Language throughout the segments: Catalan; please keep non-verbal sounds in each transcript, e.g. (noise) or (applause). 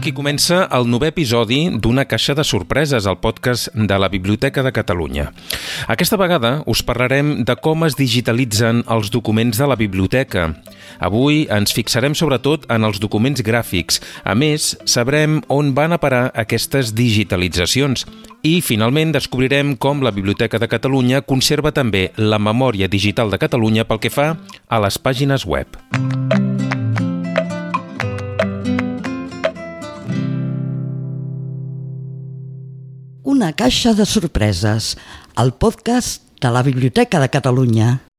Aquí comença el nou episodi d'Una caixa de sorpreses, al podcast de la Biblioteca de Catalunya. Aquesta vegada us parlarem de com es digitalitzen els documents de la biblioteca. Avui ens fixarem sobretot en els documents gràfics. A més, sabrem on van a parar aquestes digitalitzacions. I, finalment, descobrirem com la Biblioteca de Catalunya conserva també la memòria digital de Catalunya pel que fa a les pàgines web. Una caixa de sorpreses, el podcast de la Biblioteca de Catalunya.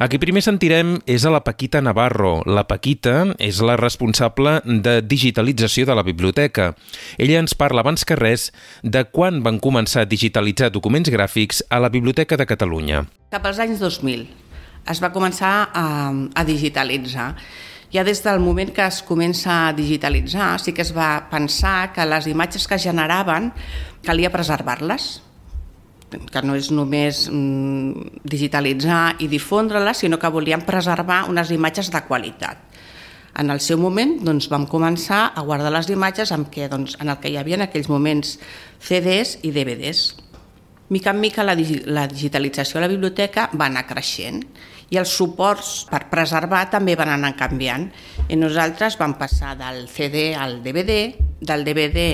A qui primer sentirem és a la Paquita Navarro. La Paquita és la responsable de digitalització de la biblioteca. Ella ens parla abans que res de quan van començar a digitalitzar documents gràfics a la Biblioteca de Catalunya. Cap als anys 2000 es va començar a, a digitalitzar. Ja des del moment que es comença a digitalitzar sí que es va pensar que les imatges que es generaven calia preservar-les que no és només mm, digitalitzar i difondre-les, sinó que volíem preservar unes imatges de qualitat. En el seu moment doncs, vam començar a guardar les imatges amb què, doncs, en el que hi havia en aquells moments CDs i DVDs. Mica en mica la, la digitalització a la biblioteca va anar creixent i els suports per preservar també van anar canviant. I nosaltres vam passar del CD al DVD, del DVD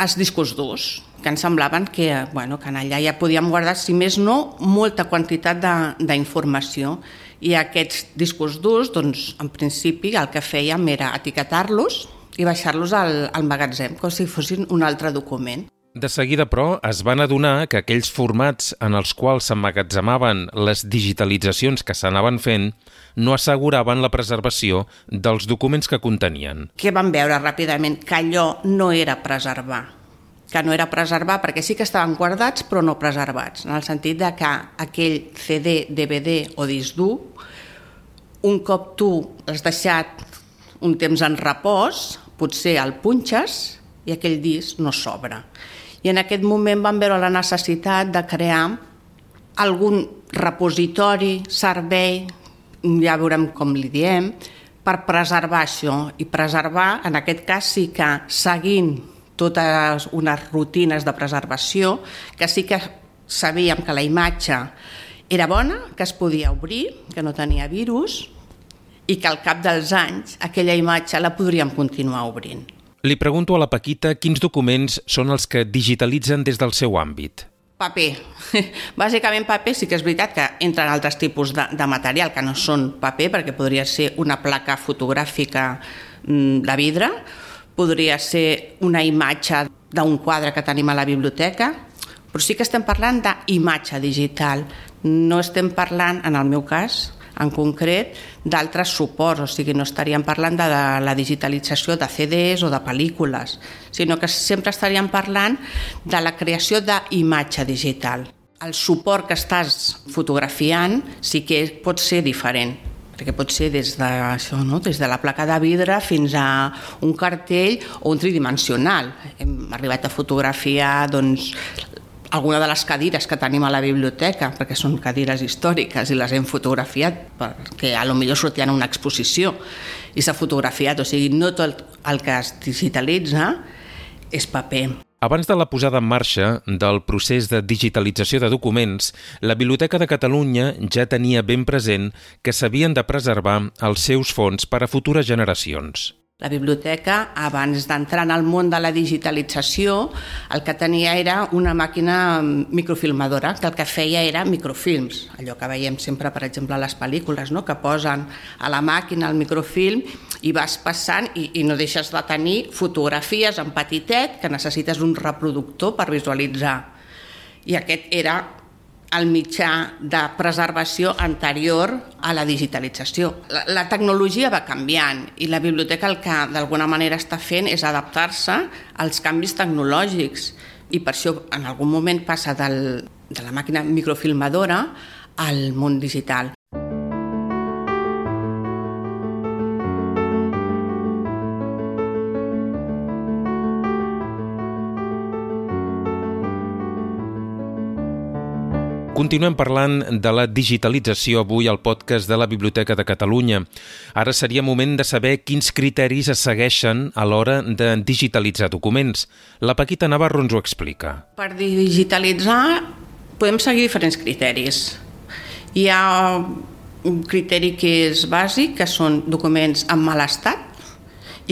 als discos durs, que ens semblaven que, bueno, que allà ja podíem guardar, si més no, molta quantitat d'informació. I aquests discos durs, doncs, en principi, el que fèiem era etiquetar-los i baixar-los al, al magatzem, com si fossin un altre document. De seguida, però, es van adonar que aquells formats en els quals s'emmagatzemaven les digitalitzacions que s'anaven fent no asseguraven la preservació dels documents que contenien. Què van veure ràpidament? Que allò no era preservar que no era preservar perquè sí que estaven guardats però no preservats, en el sentit de que aquell CD, DVD o disc dur, un cop tu has deixat un temps en repòs, potser el punxes i aquell disc no s'obre. I en aquest moment van veure la necessitat de crear algun repositori, servei, ja veurem com li diem, per preservar això. I preservar, en aquest cas, sí que seguint totes unes rutines de preservació, que sí que sabíem que la imatge era bona, que es podia obrir, que no tenia virus, i que al cap dels anys aquella imatge la podríem continuar obrint. Li pregunto a la Paquita quins documents són els que digitalitzen des del seu àmbit. Paper. (laughs) Bàsicament paper sí que és veritat que entren altres tipus de, de material que no són paper, perquè podria ser una placa fotogràfica mm, de vidre, podria ser una imatge d'un quadre que tenim a la biblioteca, però sí que estem parlant d'imatge digital. No estem parlant, en el meu cas, en concret, d'altres suports, o sigui, no estaríem parlant de la digitalització de CDs o de pel·lícules, sinó que sempre estaríem parlant de la creació d'imatge digital. El suport que estàs fotografiant sí que pot ser diferent, perquè pot ser des de, això, no? des de la placa de vidre fins a un cartell o un tridimensional. Hem arribat a fotografiar doncs, alguna de les cadires que tenim a la biblioteca, perquè són cadires històriques i les hem fotografiat perquè a lo millor sortien a una exposició i s'ha fotografiat, o sigui, no tot el que es digitalitza és paper. Abans de la posada en marxa del procés de digitalització de documents, la Biblioteca de Catalunya ja tenia ben present que s'havien de preservar els seus fons per a futures generacions. La biblioteca, abans d'entrar en el món de la digitalització, el que tenia era una màquina microfilmadora, que el que feia era microfilms, allò que veiem sempre, per exemple, a les pel·lícules, no? que posen a la màquina el microfilm i vas passant i, i no deixes de tenir fotografies en petitet que necessites un reproductor per visualitzar. I aquest era el mitjà de preservació anterior a la digitalització. La, la tecnologia va canviant i la biblioteca el que d'alguna manera està fent és adaptar-se als canvis tecnològics i per això en algun moment passa del, de la màquina microfilmadora al món digital. Continuem parlant de la digitalització avui al podcast de la Biblioteca de Catalunya. Ara seria moment de saber quins criteris es segueixen a l'hora de digitalitzar documents. La Paquita Navarro ens ho explica. Per digitalitzar podem seguir diferents criteris. Hi ha un criteri que és bàsic, que són documents en mal estat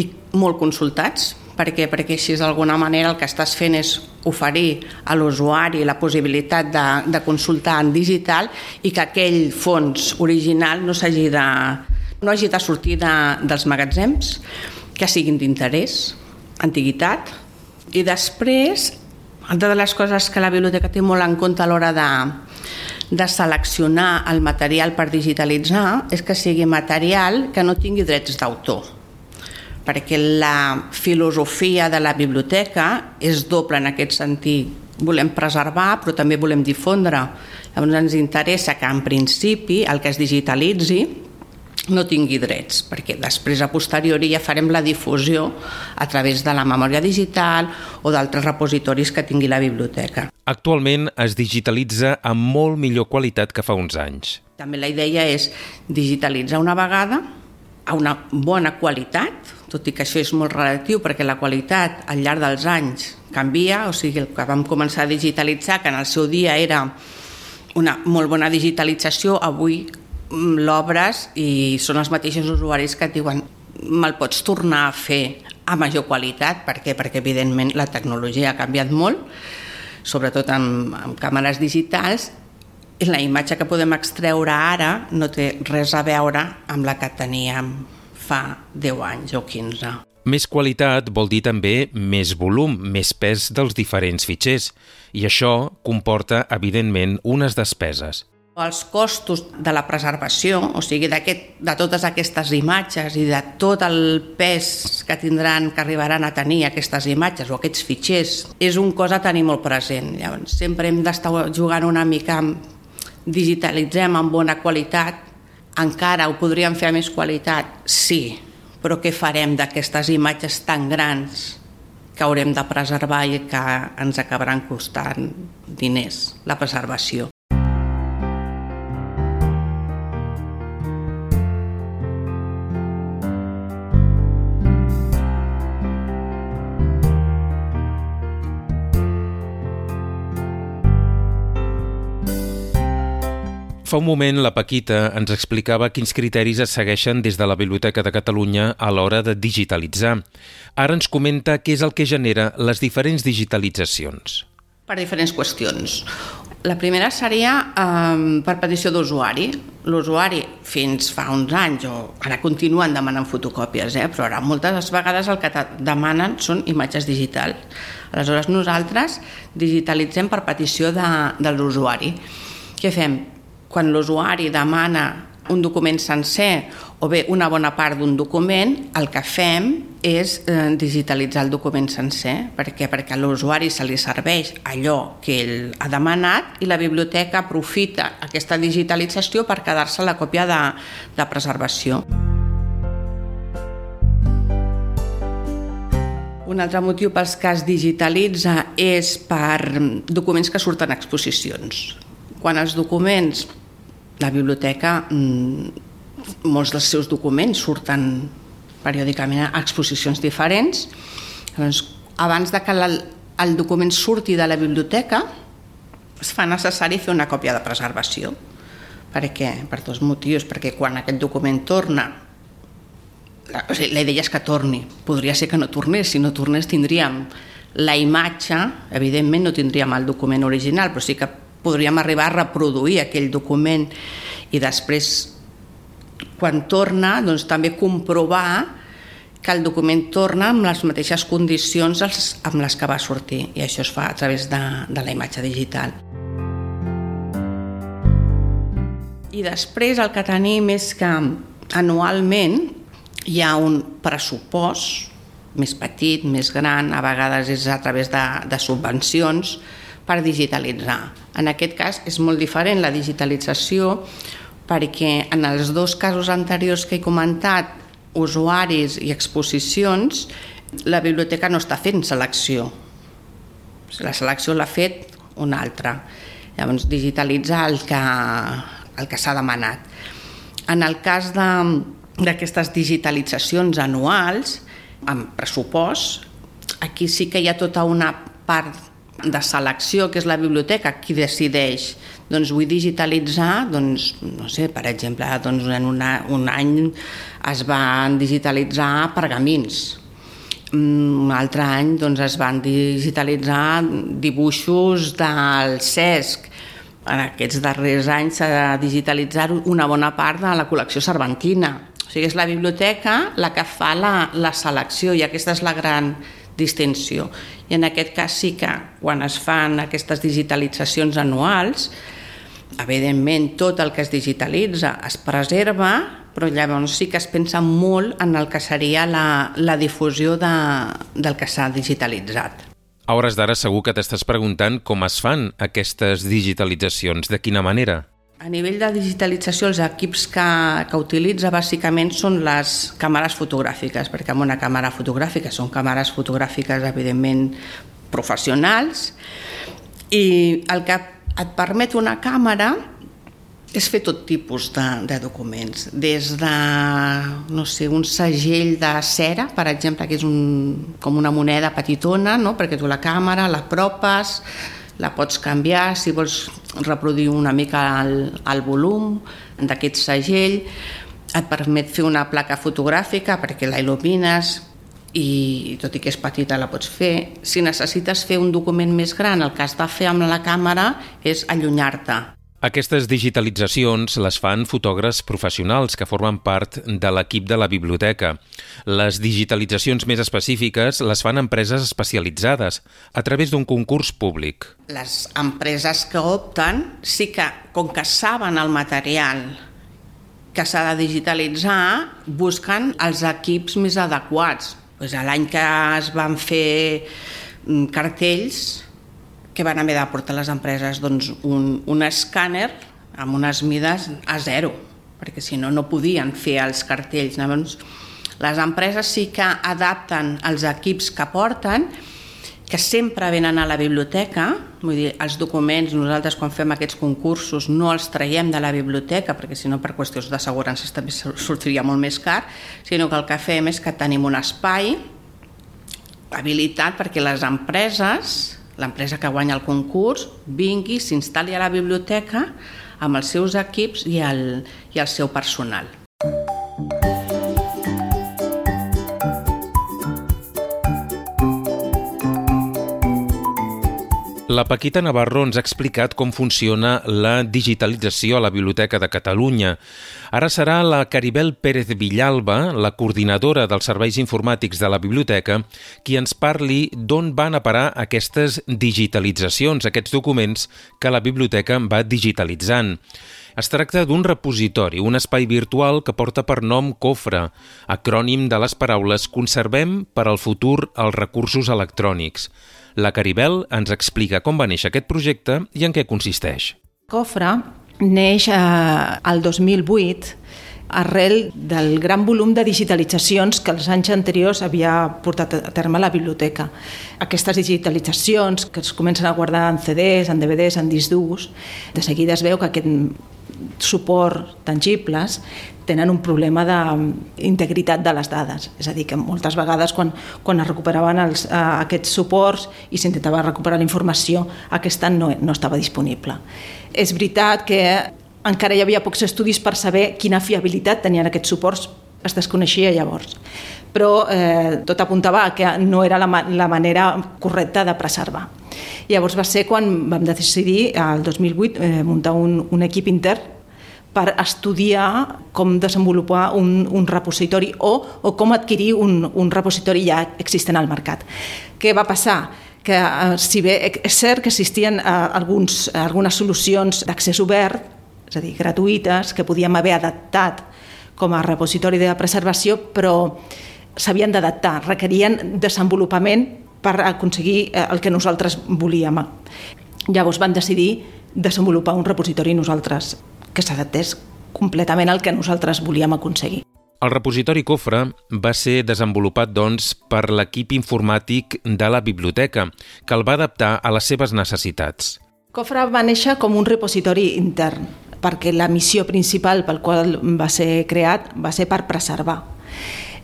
i molt consultats, perquè, perquè així d'alguna manera el que estàs fent és oferir a l'usuari la possibilitat de, de consultar en digital i que aquell fons original no s'hagi de, no hagi de sortir de, dels magatzems, que siguin d'interès, antiguitat, i després, una de les coses que la biblioteca té molt en compte a l'hora de, de seleccionar el material per digitalitzar és que sigui material que no tingui drets d'autor perquè la filosofia de la biblioteca és doble en aquest sentit. Volem preservar, però també volem difondre. Llavors ens interessa que en principi el que es digitalitzi no tingui drets, perquè després a posteriori ja farem la difusió a través de la memòria digital o d'altres repositoris que tingui la biblioteca. Actualment es digitalitza amb molt millor qualitat que fa uns anys. També la idea és digitalitzar una vegada a una bona qualitat, tot i que això és molt relatiu perquè la qualitat al llarg dels anys canvia, o sigui, el que vam començar a digitalitzar, que en el seu dia era una molt bona digitalització, avui mm, l'obres i són els mateixos usuaris que et diuen me'l pots tornar a fer a major qualitat, per què? Perquè evidentment la tecnologia ha canviat molt, sobretot amb, amb càmeres digitals, i la imatge que podem extreure ara no té res a veure amb la que teníem fa 10 anys o 15. Més qualitat vol dir també més volum, més pes dels diferents fitxers, i això comporta, evidentment, unes despeses. Els costos de la preservació, o sigui, de totes aquestes imatges i de tot el pes que tindran, que arribaran a tenir aquestes imatges o aquests fitxers, és un cosa a tenir molt present. Llavors, sempre hem d'estar jugant una mica amb digitalitzem amb bona qualitat, encara ho podríem fer a més qualitat? Sí, però què farem d'aquestes imatges tan grans que haurem de preservar i que ens acabaran costant diners, la preservació? Fa un moment la Paquita ens explicava quins criteris es segueixen des de la Biblioteca de Catalunya a l'hora de digitalitzar. Ara ens comenta què és el que genera les diferents digitalitzacions. Per diferents qüestions. La primera seria eh, per petició d'usuari. L'usuari fins fa uns anys, o ara continuen demanant fotocòpies, eh, però ara moltes vegades el que demanen són imatges digitals. Aleshores nosaltres digitalitzem per petició de, de l'usuari. Què fem? Quan l'usuari demana un document sencer o bé una bona part d'un document, el que fem és eh, digitalitzar el document sencer. Per què? Perquè a l'usuari se li serveix allò que ell ha demanat i la biblioteca aprofita aquesta digitalització per quedar-se la còpia de, de preservació. Un altre motiu pels que es digitalitza és per documents que surten a exposicions quan els documents, la biblioteca, mm, molts dels seus documents surten periòdicament a exposicions diferents, doncs, abans de que el, el document surti de la biblioteca, es fa necessari fer una còpia de preservació. Per què? Per dos motius. Perquè quan aquest document torna, la, o sigui, la idea és que torni. Podria ser que no tornés. Si no tornés tindríem la imatge, evidentment no tindríem el document original, però sí que podríem arribar a reproduir aquell document i després, quan torna, doncs, també comprovar que el document torna amb les mateixes condicions amb les que va sortir i això es fa a través de, de la imatge digital. I després el que tenim és que anualment hi ha un pressupost més petit, més gran, a vegades és a través de, de subvencions, per digitalitzar. En aquest cas és molt diferent la digitalització perquè en els dos casos anteriors que he comentat, usuaris i exposicions, la biblioteca no està fent selecció. La selecció l'ha fet una altra. Llavors, digitalitzar el que, el que s'ha demanat. En el cas d'aquestes digitalitzacions anuals, amb pressupost, aquí sí que hi ha tota una part de selecció, que és la biblioteca, qui decideix? Doncs vull digitalitzar, doncs, no sé, per exemple, doncs en una, un any es van digitalitzar pergamins, un altre any doncs, es van digitalitzar dibuixos del CESC, en aquests darrers anys s'ha digitalitzat una bona part de la col·lecció cervantina. O sigui, és la biblioteca la que fa la, la selecció i aquesta és la gran distinció. I en aquest cas sí que quan es fan aquestes digitalitzacions anuals, evidentment tot el que es digitalitza es preserva, però llavors sí que es pensa molt en el que seria la, la difusió de, del que s'ha digitalitzat. A hores d'ara segur que t'estàs preguntant com es fan aquestes digitalitzacions, de quina manera? A nivell de digitalització, els equips que, que utilitza bàsicament són les càmeres fotogràfiques, perquè amb una càmera fotogràfica són càmeres fotogràfiques, evidentment, professionals, i el que et permet una càmera és fer tot tipus de, de documents, des de, no sé, un segell de cera, per exemple, que és un, com una moneda petitona, no? perquè tu la càmera l'apropes, la pots canviar si vols reproduir una mica el, el volum d'aquest segell, et permet fer una placa fotogràfica perquè la il·lumines i tot i que és petita la pots fer. Si necessites fer un document més gran, el que has de fer amb la càmera és allunyar-te aquestes digitalitzacions les fan fotògrafs professionals que formen part de l'equip de la biblioteca. Les digitalitzacions més específiques les fan empreses especialitzades a través d'un concurs públic. Les empreses que opten sí que, com que saben el material que s'ha de digitalitzar, busquen els equips més adequats. Pues L'any que es van fer mm, cartells, que van haver de portar les empreses doncs, un, un escàner amb unes mides a zero, perquè si no, no podien fer els cartells. Llavors, les empreses sí que adapten els equips que porten, que sempre venen a la biblioteca, vull dir, els documents, nosaltres quan fem aquests concursos no els traiem de la biblioteca, perquè si no per qüestions d'assegurances també (laughs) sortiria molt més car, sinó que el que fem és que tenim un espai habilitat perquè les empreses l'empresa que guanya el concurs vingui, s'instal·li a la biblioteca amb els seus equips i el, i el seu personal. La Paquita Navarro ens ha explicat com funciona la digitalització a la Biblioteca de Catalunya. Ara serà la Caribel Pérez Villalba, la coordinadora dels serveis informàtics de la biblioteca, qui ens parli d'on van a parar aquestes digitalitzacions, aquests documents que la biblioteca va digitalitzant. Es tracta d'un repositori, un espai virtual que porta per nom COFRE, acrònim de les paraules Conservem per al futur els recursos electrònics. La Caribel ens explica com va néixer aquest projecte i en què consisteix. Cofre neix eh, al 2008 arrel del gran volum de digitalitzacions que els anys anteriors havia portat a terme la biblioteca. Aquestes digitalitzacions que es comencen a guardar en CDs, en DVDs, en discs durs, de seguida es veu que aquest suport tangibles tenen un problema d'integritat de les dades. És a dir, que moltes vegades quan, quan es recuperaven els, eh, aquests suports i s'intentava recuperar la informació, aquesta no, no estava disponible. És veritat que encara hi havia pocs estudis per saber quina fiabilitat tenien aquests suports, es desconeixia llavors però eh, tot apuntava que no era la, la manera correcta de preservar. Llavors va ser quan vam decidir, el 2008, eh, muntar un, un equip intern per estudiar com desenvolupar un, un repositori o, o com adquirir un, un repositori ja existent al mercat. Què va passar? que eh, si bé és cert que existien eh, alguns, algunes solucions d'accés obert, és a dir, gratuïtes, que podíem haver adaptat com a repositori de preservació, però s'havien d'adaptar, requerien desenvolupament per aconseguir eh, el que nosaltres volíem. Llavors van decidir desenvolupar un repositori nosaltres que s'adaptés completament al que nosaltres volíem aconseguir. El repositori Cofre va ser desenvolupat, doncs, per l'equip informàtic de la biblioteca, que el va adaptar a les seves necessitats. Cofre va néixer com un repositori intern, perquè la missió principal pel qual va ser creat va ser per preservar.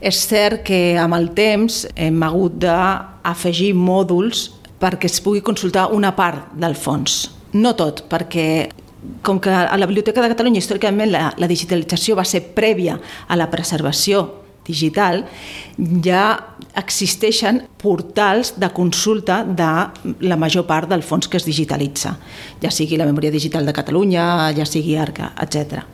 És cert que amb el temps hem hagut d'afegir mòduls perquè es pugui consultar una part del fons. No tot, perquè com que a la Biblioteca de Catalunya històricament la, la digitalització va ser prèvia a la preservació digital, ja existeixen portals de consulta de la major part del fons que es digitalitza, ja sigui la Memòria Digital de Catalunya, ja sigui ARCA, etc.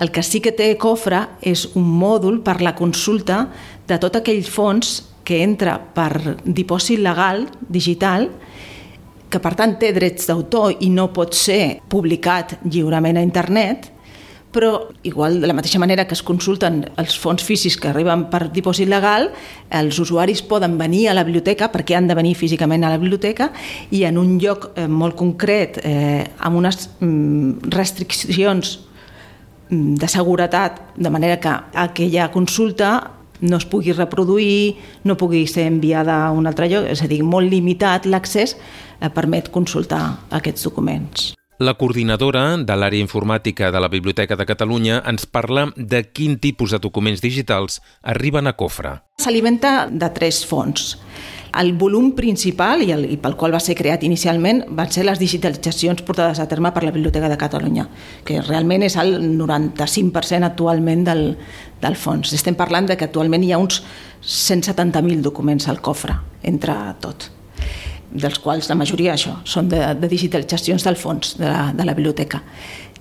El que sí que té Cofre és un mòdul per la consulta de tot aquell fons que entra per dipòsit legal digital que per tant té drets d'autor i no pot ser publicat lliurement a internet, però igual de la mateixa manera que es consulten els fons físics que arriben per dipòsit legal, els usuaris poden venir a la biblioteca perquè han de venir físicament a la biblioteca i en un lloc eh, molt concret eh, amb unes mm, restriccions mm, de seguretat, de manera que aquella consulta no es pugui reproduir, no pugui ser enviada a un altre lloc, és a dir, molt limitat l'accés eh, permet consultar aquests documents. La coordinadora de l'àrea informàtica de la Biblioteca de Catalunya ens parla de quin tipus de documents digitals arriben a Cofre. S'alimenta de tres fonts. El volum principal i, el, i pel qual va ser creat inicialment van ser les digitalitzacions portades a terme per la Biblioteca de Catalunya, que realment és el 95% actualment del, del fons. Estem parlant de que actualment hi ha uns 170.000 documents al cofre, entre tot dels quals la majoria això són de, de digitalitzacions del fons de la, de la biblioteca.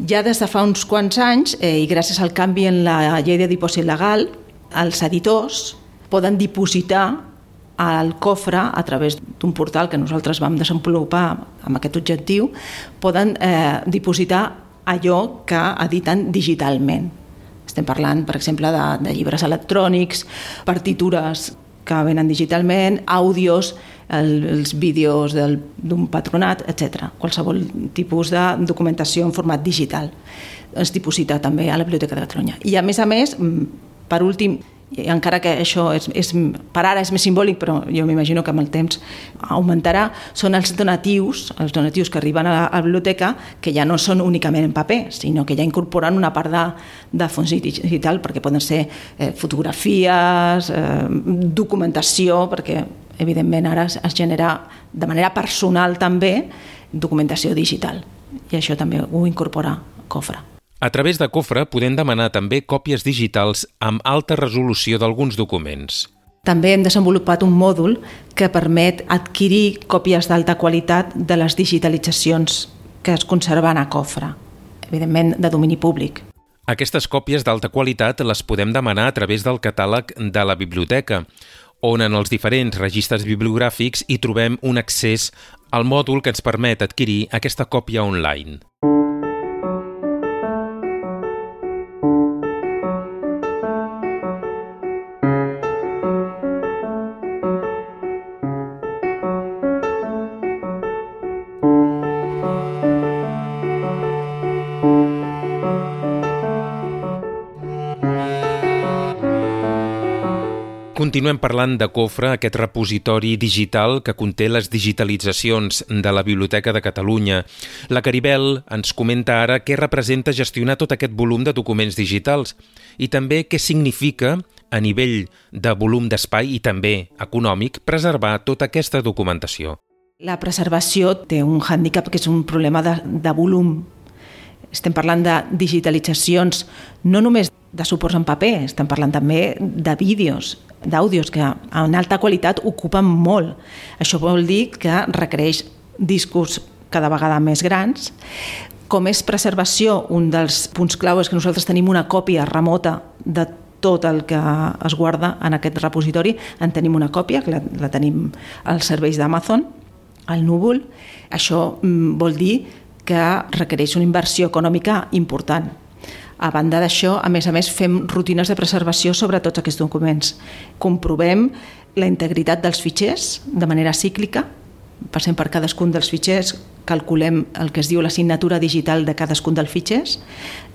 Ja des de fa uns quants anys, eh, i gràcies al canvi en la llei de dipòsit legal, els editors poden dipositar al cofre a través d'un portal que nosaltres vam desenvolupar amb aquest objectiu, poden eh, dipositar allò que editen digitalment. Estem parlant, per exemple, de, de llibres electrònics, partitures que venen digitalment, àudios, el, els vídeos d'un patronat, etc. Qualsevol tipus de documentació en format digital es diposita també a la Biblioteca de Catalunya. I a més a més, per últim, i encara que això és, és, per ara és més simbòlic, però jo m'imagino que amb el temps augmentarà, són els donatius, els donatius que arriben a la, a la biblioteca, que ja no són únicament en paper, sinó que ja incorporen una part de, de fons digital, perquè poden ser eh, fotografies, eh, documentació, perquè evidentment ara es, es genera de manera personal també documentació digital, i això també ho incorpora Cofre. A través de Cofre podem demanar també còpies digitals amb alta resolució d'alguns documents. També hem desenvolupat un mòdul que permet adquirir còpies d'alta qualitat de les digitalitzacions que es conserven a Cofre, evidentment de domini públic. Aquestes còpies d'alta qualitat les podem demanar a través del catàleg de la biblioteca, on en els diferents registres bibliogràfics hi trobem un accés al mòdul que ens permet adquirir aquesta còpia online. Continuem parlant de Cofre, aquest repositori digital que conté les digitalitzacions de la Biblioteca de Catalunya. La Caribel ens comenta ara què representa gestionar tot aquest volum de documents digitals i també què significa, a nivell de volum d'espai i també econòmic, preservar tota aquesta documentació. La preservació té un hàndicap que és un problema de, de volum. Estem parlant de digitalitzacions no només de suports en paper, estem parlant també de vídeos, d'àudios que en alta qualitat ocupen molt. Això vol dir que requereix discos cada vegada més grans. Com és preservació, un dels punts clau és que nosaltres tenim una còpia remota de tot el que es guarda en aquest repositori. En tenim una còpia, que la, la tenim als serveis d'Amazon, al núvol. Això mm, vol dir que requereix una inversió econòmica important a banda d'això, a més a més, fem rutines de preservació sobre tots aquests documents. Comprovem la integritat dels fitxers de manera cíclica, passem per cadascun dels fitxers, calculem el que es diu la signatura digital de cadascun dels fitxers,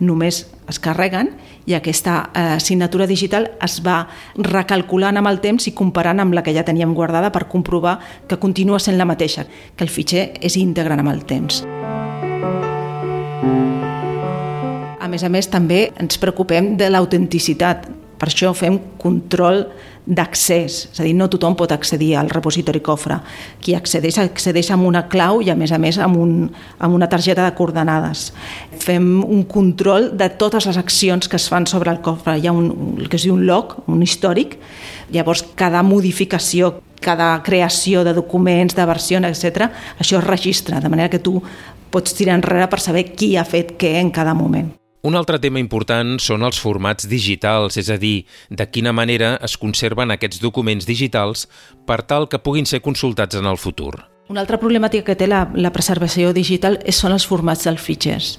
només es carreguen i aquesta eh, signatura digital es va recalculant amb el temps i comparant amb la que ja teníem guardada per comprovar que continua sent la mateixa, que el fitxer és íntegre amb el temps. Més a més, també ens preocupem de l'autenticitat. Per això fem control d'accés, és a dir, no tothom pot accedir al repositori cofre. Qui accedeix, accedeix amb una clau i, a més a més, amb, un, amb una targeta de coordenades. Fem un control de totes les accions que es fan sobre el cofre. Hi ha un, el que es diu un log, un històric, llavors cada modificació cada creació de documents, de versions, etc., això es registra, de manera que tu pots tirar enrere per saber qui ha fet què en cada moment. Un altre tema important són els formats digitals, és a dir, de quina manera es conserven aquests documents digitals per tal que puguin ser consultats en el futur. Una altra problemàtica que té la, la preservació digital és, són els formats dels fitxers.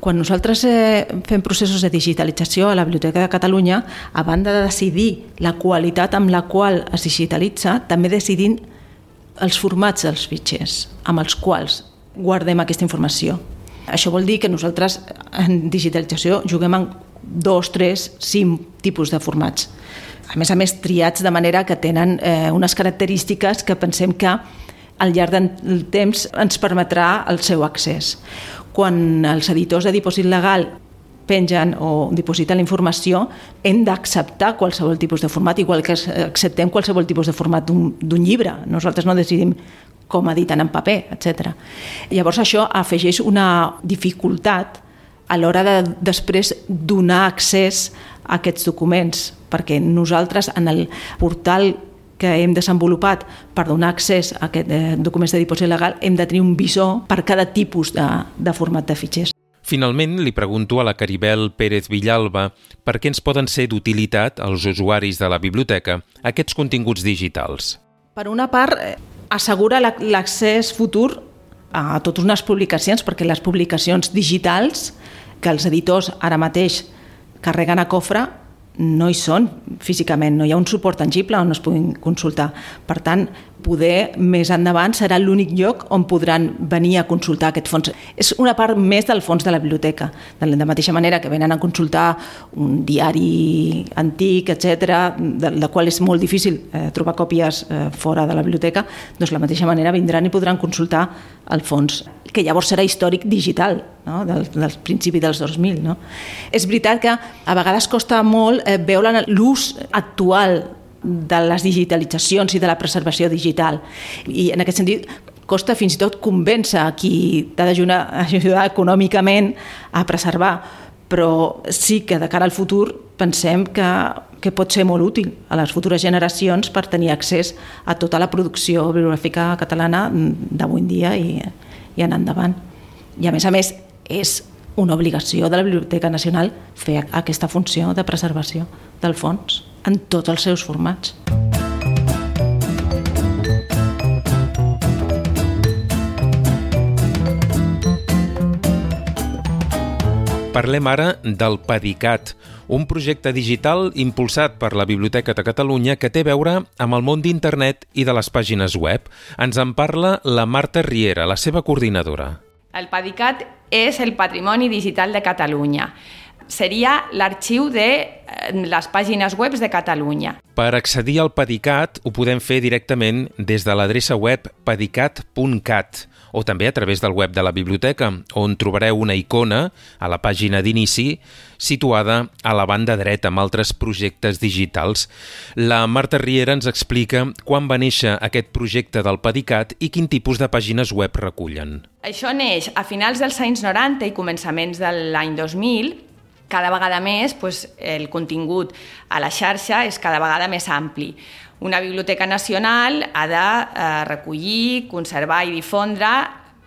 Quan nosaltres eh, fem processos de digitalització a la Biblioteca de Catalunya, a banda de decidir la qualitat amb la qual es digitalitza, també decidim els formats dels fitxers amb els quals guardem aquesta informació. Això vol dir que nosaltres en digitalització juguem en dos, tres, cinc tipus de formats. A més a més, triats de manera que tenen eh, unes característiques que pensem que al llarg del temps ens permetrà el seu accés. Quan els editors de dipòsit legal pengen o dipositen la informació, hem d'acceptar qualsevol tipus de format, igual que acceptem qualsevol tipus de format d'un llibre. Nosaltres no decidim com editen en paper, etc. Llavors això afegeix una dificultat a l'hora de després donar accés a aquests documents, perquè nosaltres en el portal que hem desenvolupat per donar accés a aquests eh, documents de dipòsit legal hem de tenir un visor per cada tipus de, de format de fitxers. Finalment, li pregunto a la Caribel Pérez Villalba per què ens poden ser d'utilitat als usuaris de la biblioteca aquests continguts digitals. Per una part, eh, assegura l'accés futur a totes unes publicacions, perquè les publicacions digitals que els editors ara mateix carreguen a cofre no hi són físicament, no hi ha un suport tangible on es puguin consultar. Per tant, poder més endavant serà l'únic lloc on podran venir a consultar aquest fons. És una part més del fons de la biblioteca. De la mateixa manera que venen a consultar un diari antic, etc, del, del qual és molt difícil eh, trobar còpies eh, fora de la biblioteca, doncs la mateixa manera vindran i podran consultar el fons, que llavors serà històric digital, no? del, del principi dels 2000. No? És veritat que a vegades costa molt eh, veure l'ús actual de les digitalitzacions i de la preservació digital. I en aquest sentit costa fins i tot convèncer a qui t'ha d'ajudar (laughs) econòmicament a preservar, però sí que de cara al futur pensem que, que pot ser molt útil a les futures generacions per tenir accés a tota la producció bibliogràfica catalana d'avui en dia i, i en endavant. I a més a més és una obligació de la Biblioteca Nacional fer aquesta funció de preservació del fons en tots els seus formats. Parlem ara del Pedicat, un projecte digital impulsat per la Biblioteca de Catalunya que té a veure amb el món d'internet i de les pàgines web. Ens en parla la Marta Riera, la seva coordinadora. El Pedicat és el patrimoni digital de Catalunya seria l'arxiu de eh, les pàgines web de Catalunya. Per accedir al Pedicat ho podem fer directament des de l'adreça web pedicat.cat o també a través del web de la biblioteca, on trobareu una icona a la pàgina d'inici situada a la banda dreta amb altres projectes digitals. La Marta Riera ens explica quan va néixer aquest projecte del Pedicat i quin tipus de pàgines web recullen. Això neix a finals dels anys 90 i començaments de l'any 2000 cada vegada més pues, el contingut a la xarxa és cada vegada més ampli. Una biblioteca nacional ha de eh, recollir, conservar i difondre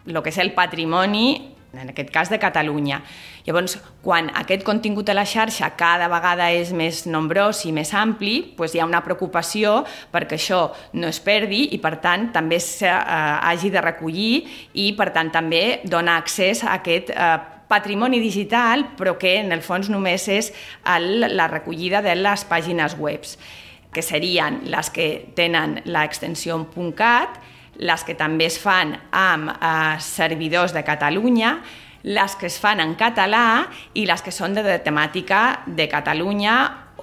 el que és el patrimoni, en aquest cas de Catalunya. Llavors, quan aquest contingut a la xarxa cada vegada és més nombrós i més ampli, doncs hi ha una preocupació perquè això no es perdi i, per tant, també s'hagi eh, de recollir i, per tant, també donar accés a aquest eh, patrimoni digital, però que en el fons només és el, la recollida de les pàgines web, que serien les que tenen l'extensió .cat, les que també es fan amb eh, servidors de Catalunya, les que es fan en català i les que són de, de temàtica de Catalunya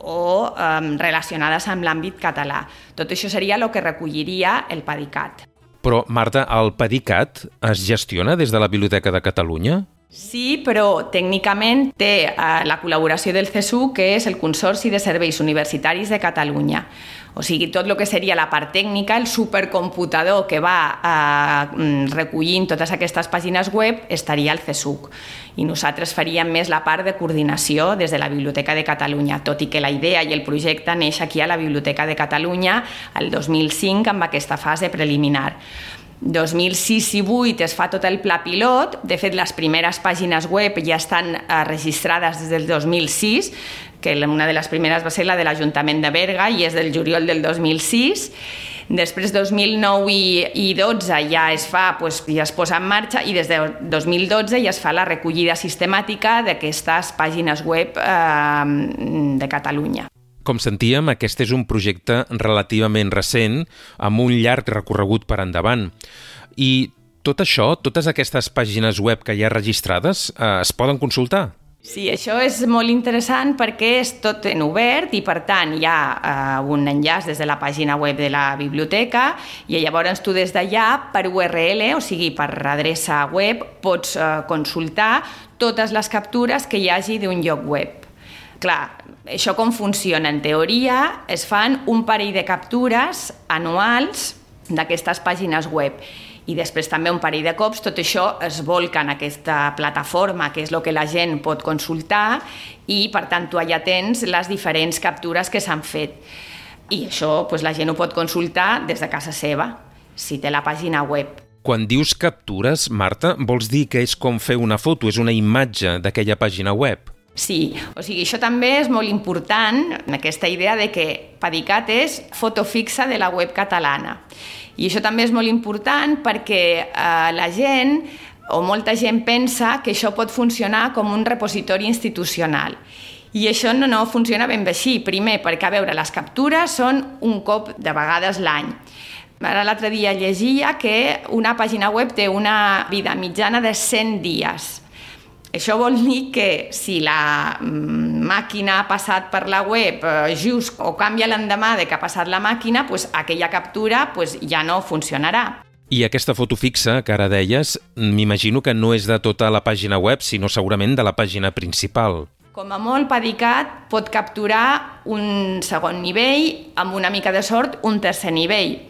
o eh, relacionades amb l'àmbit català. Tot això seria el que recolliria el PADICAT. Però, Marta, el PADICAT es gestiona des de la Biblioteca de Catalunya? Sí, però tècnicament té eh, la col·laboració del CSU, que és el Consorci de Serveis Universitaris de Catalunya. O sigui, tot el que seria la part tècnica, el supercomputador que va eh, recollint totes aquestes pàgines web, estaria al CSUC. I nosaltres faríem més la part de coordinació des de la Biblioteca de Catalunya, tot i que la idea i el projecte neix aquí a la Biblioteca de Catalunya el 2005 amb aquesta fase preliminar. 2006 i 2008 es fa tot el pla pilot, de fet les primeres pàgines web ja estan eh, registrades des del 2006, que una de les primeres va ser la de l'Ajuntament de Berga i és del juliol del 2006, Després, 2009 i, i 12 ja es fa, pues, ja es posa en marxa i des de 2012 ja es fa la recollida sistemàtica d'aquestes pàgines web eh, de Catalunya. Com sentíem, aquest és un projecte relativament recent, amb un llarg recorregut per endavant. I tot això, totes aquestes pàgines web que hi ha registrades, eh, es poden consultar? Sí, això és molt interessant perquè és tot en obert i, per tant, hi ha eh, un enllaç des de la pàgina web de la biblioteca i llavors tu des d'allà, per URL, o sigui, per adreça web, pots eh, consultar totes les captures que hi hagi d'un lloc web. Clar, això com funciona? En teoria es fan un parell de captures anuals d'aquestes pàgines web i després també un parell de cops tot això es volca en aquesta plataforma que és el que la gent pot consultar i per tant tu allà tens les diferents captures que s'han fet i això pues, la gent ho pot consultar des de casa seva si té la pàgina web quan dius captures, Marta, vols dir que és com fer una foto, és una imatge d'aquella pàgina web? Sí, o sigui, això també és molt important, aquesta idea de que Padicat és foto fixa de la web catalana. I això també és molt important perquè eh, la gent o molta gent pensa que això pot funcionar com un repositori institucional. I això no, no funciona ben bé així. Primer, perquè, a veure, les captures són un cop de vegades l'any. Ara l'altre dia llegia que una pàgina web té una vida mitjana de 100 dies. Això vol dir que si la mm, màquina ha passat per la web eh, just o canvia l'endemà de que ha passat la màquina, pues, aquella captura pues, ja no funcionarà. I aquesta foto fixa que ara deies, m'imagino que no és de tota la pàgina web, sinó segurament de la pàgina principal. Com a molt, Padicat pot capturar un segon nivell, amb una mica de sort, un tercer nivell.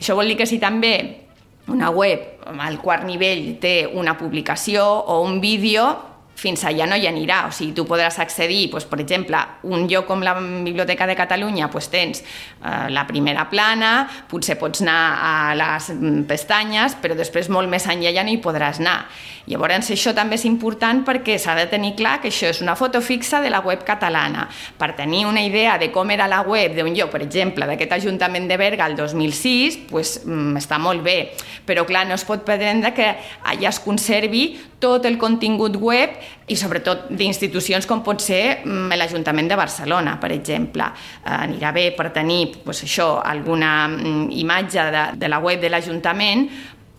Això vol dir que si també una web al quart nivell té una publicació o un vídeo, fins allà no hi anirà. O sigui, tu podràs accedir, doncs, per exemple, un lloc com la Biblioteca de Catalunya, doncs tens eh, la primera plana, potser pots anar a les mm, pestanyes, però després molt més enllà ja no hi podràs anar. Llavors, això també és important perquè s'ha de tenir clar que això és una foto fixa de la web catalana. Per tenir una idea de com era la web d'un lloc, per exemple, d'aquest Ajuntament de Berga el 2006, doncs, mm, està molt bé. Però, clar, no es pot pretendre que allà es conservi tot el contingut web i sobretot d'institucions com pot ser mm, l'Ajuntament de Barcelona, per exemple. Eh, anirà bé per tenir doncs, això, alguna mm, imatge de, de la web de l'Ajuntament,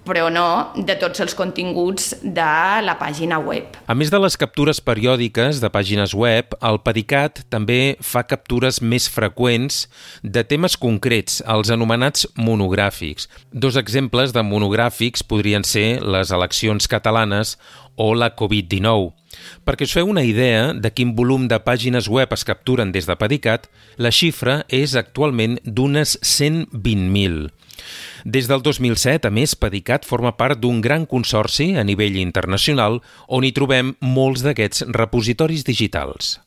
però no de tots els continguts de la pàgina web. A més de les captures periòdiques de pàgines web, el Pedicat també fa captures més freqüents de temes concrets, els anomenats monogràfics. Dos exemples de monogràfics podrien ser les eleccions catalanes o la Covid-19. Perquè us feu una idea de quin volum de pàgines web es capturen des de Pedicat, la xifra és actualment d'unes 120.000. Des del 2007, a més, Pedicat forma part d'un gran consorci a nivell internacional on hi trobem molts d'aquests repositoris digitals.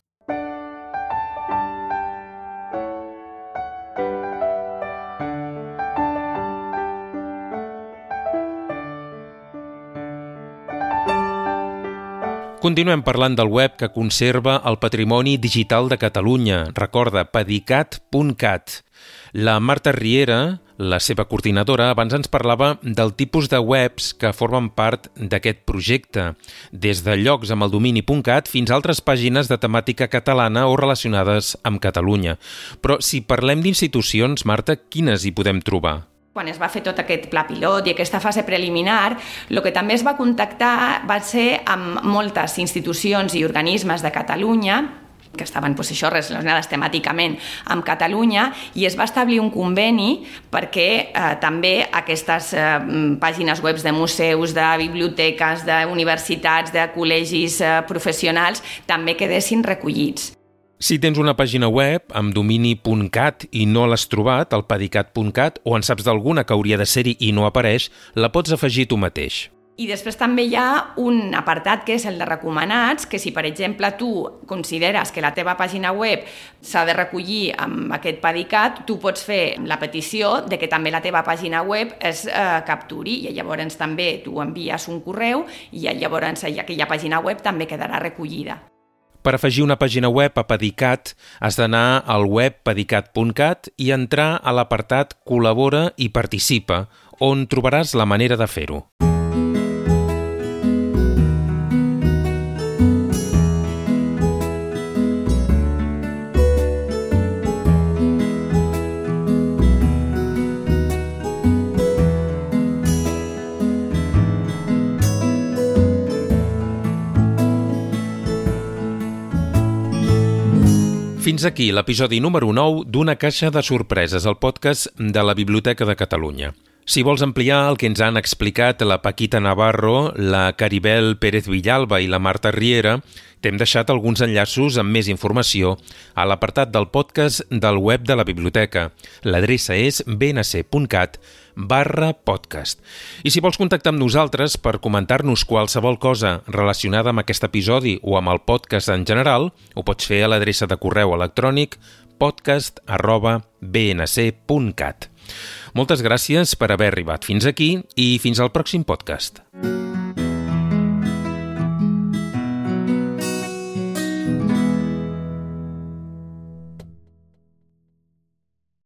Continuem parlant del web que conserva el patrimoni digital de Catalunya. Recorda, pedicat.cat. La Marta Riera, la seva coordinadora, abans ens parlava del tipus de webs que formen part d'aquest projecte, des de llocs amb el domini .cat fins a altres pàgines de temàtica catalana o relacionades amb Catalunya. Però si parlem d'institucions, Marta, quines hi podem trobar? Quan es va fer tot aquest pla pilot i aquesta fase preliminar, el que també es va contactar va ser amb moltes institucions i organismes de Catalunya que estaven pues, això, relacionades temàticament amb Catalunya i es va establir un conveni perquè eh, també aquestes eh, pàgines web de museus, de biblioteques, d'universitats, de col·legis eh, professionals també quedessin recollits. Si tens una pàgina web amb domini.cat i no l'has trobat, al pedicat.cat, o en saps d'alguna que hauria de ser-hi i no apareix, la pots afegir tu mateix. I després també hi ha un apartat que és el de recomanats, que si per exemple tu consideres que la teva pàgina web s'ha de recollir amb aquest pedicat, tu pots fer la petició de que també la teva pàgina web es eh, capturi i llavors també tu envies un correu i llavors aquella pàgina web també quedarà recollida. Per afegir una pàgina web a Pedicat, has d'anar al web pedicat.cat i entrar a l'apartat Col·labora i participa, on trobaràs la manera de fer-ho. Fins aquí l'episodi número 9 d'Una caixa de sorpreses, el podcast de la Biblioteca de Catalunya. Si vols ampliar el que ens han explicat la Paquita Navarro, la Caribel Pérez Villalba i la Marta Riera, t'hem deixat alguns enllaços amb més informació a l'apartat del podcast del web de la biblioteca. L'adreça és bnc.cat barra podcast. I si vols contactar amb nosaltres per comentar-nos qualsevol cosa relacionada amb aquest episodi o amb el podcast en general, ho pots fer a l'adreça de correu electrònic podcast arroba bnc.cat. Moltes gràcies per haver arribat fins aquí i fins al pròxim podcast.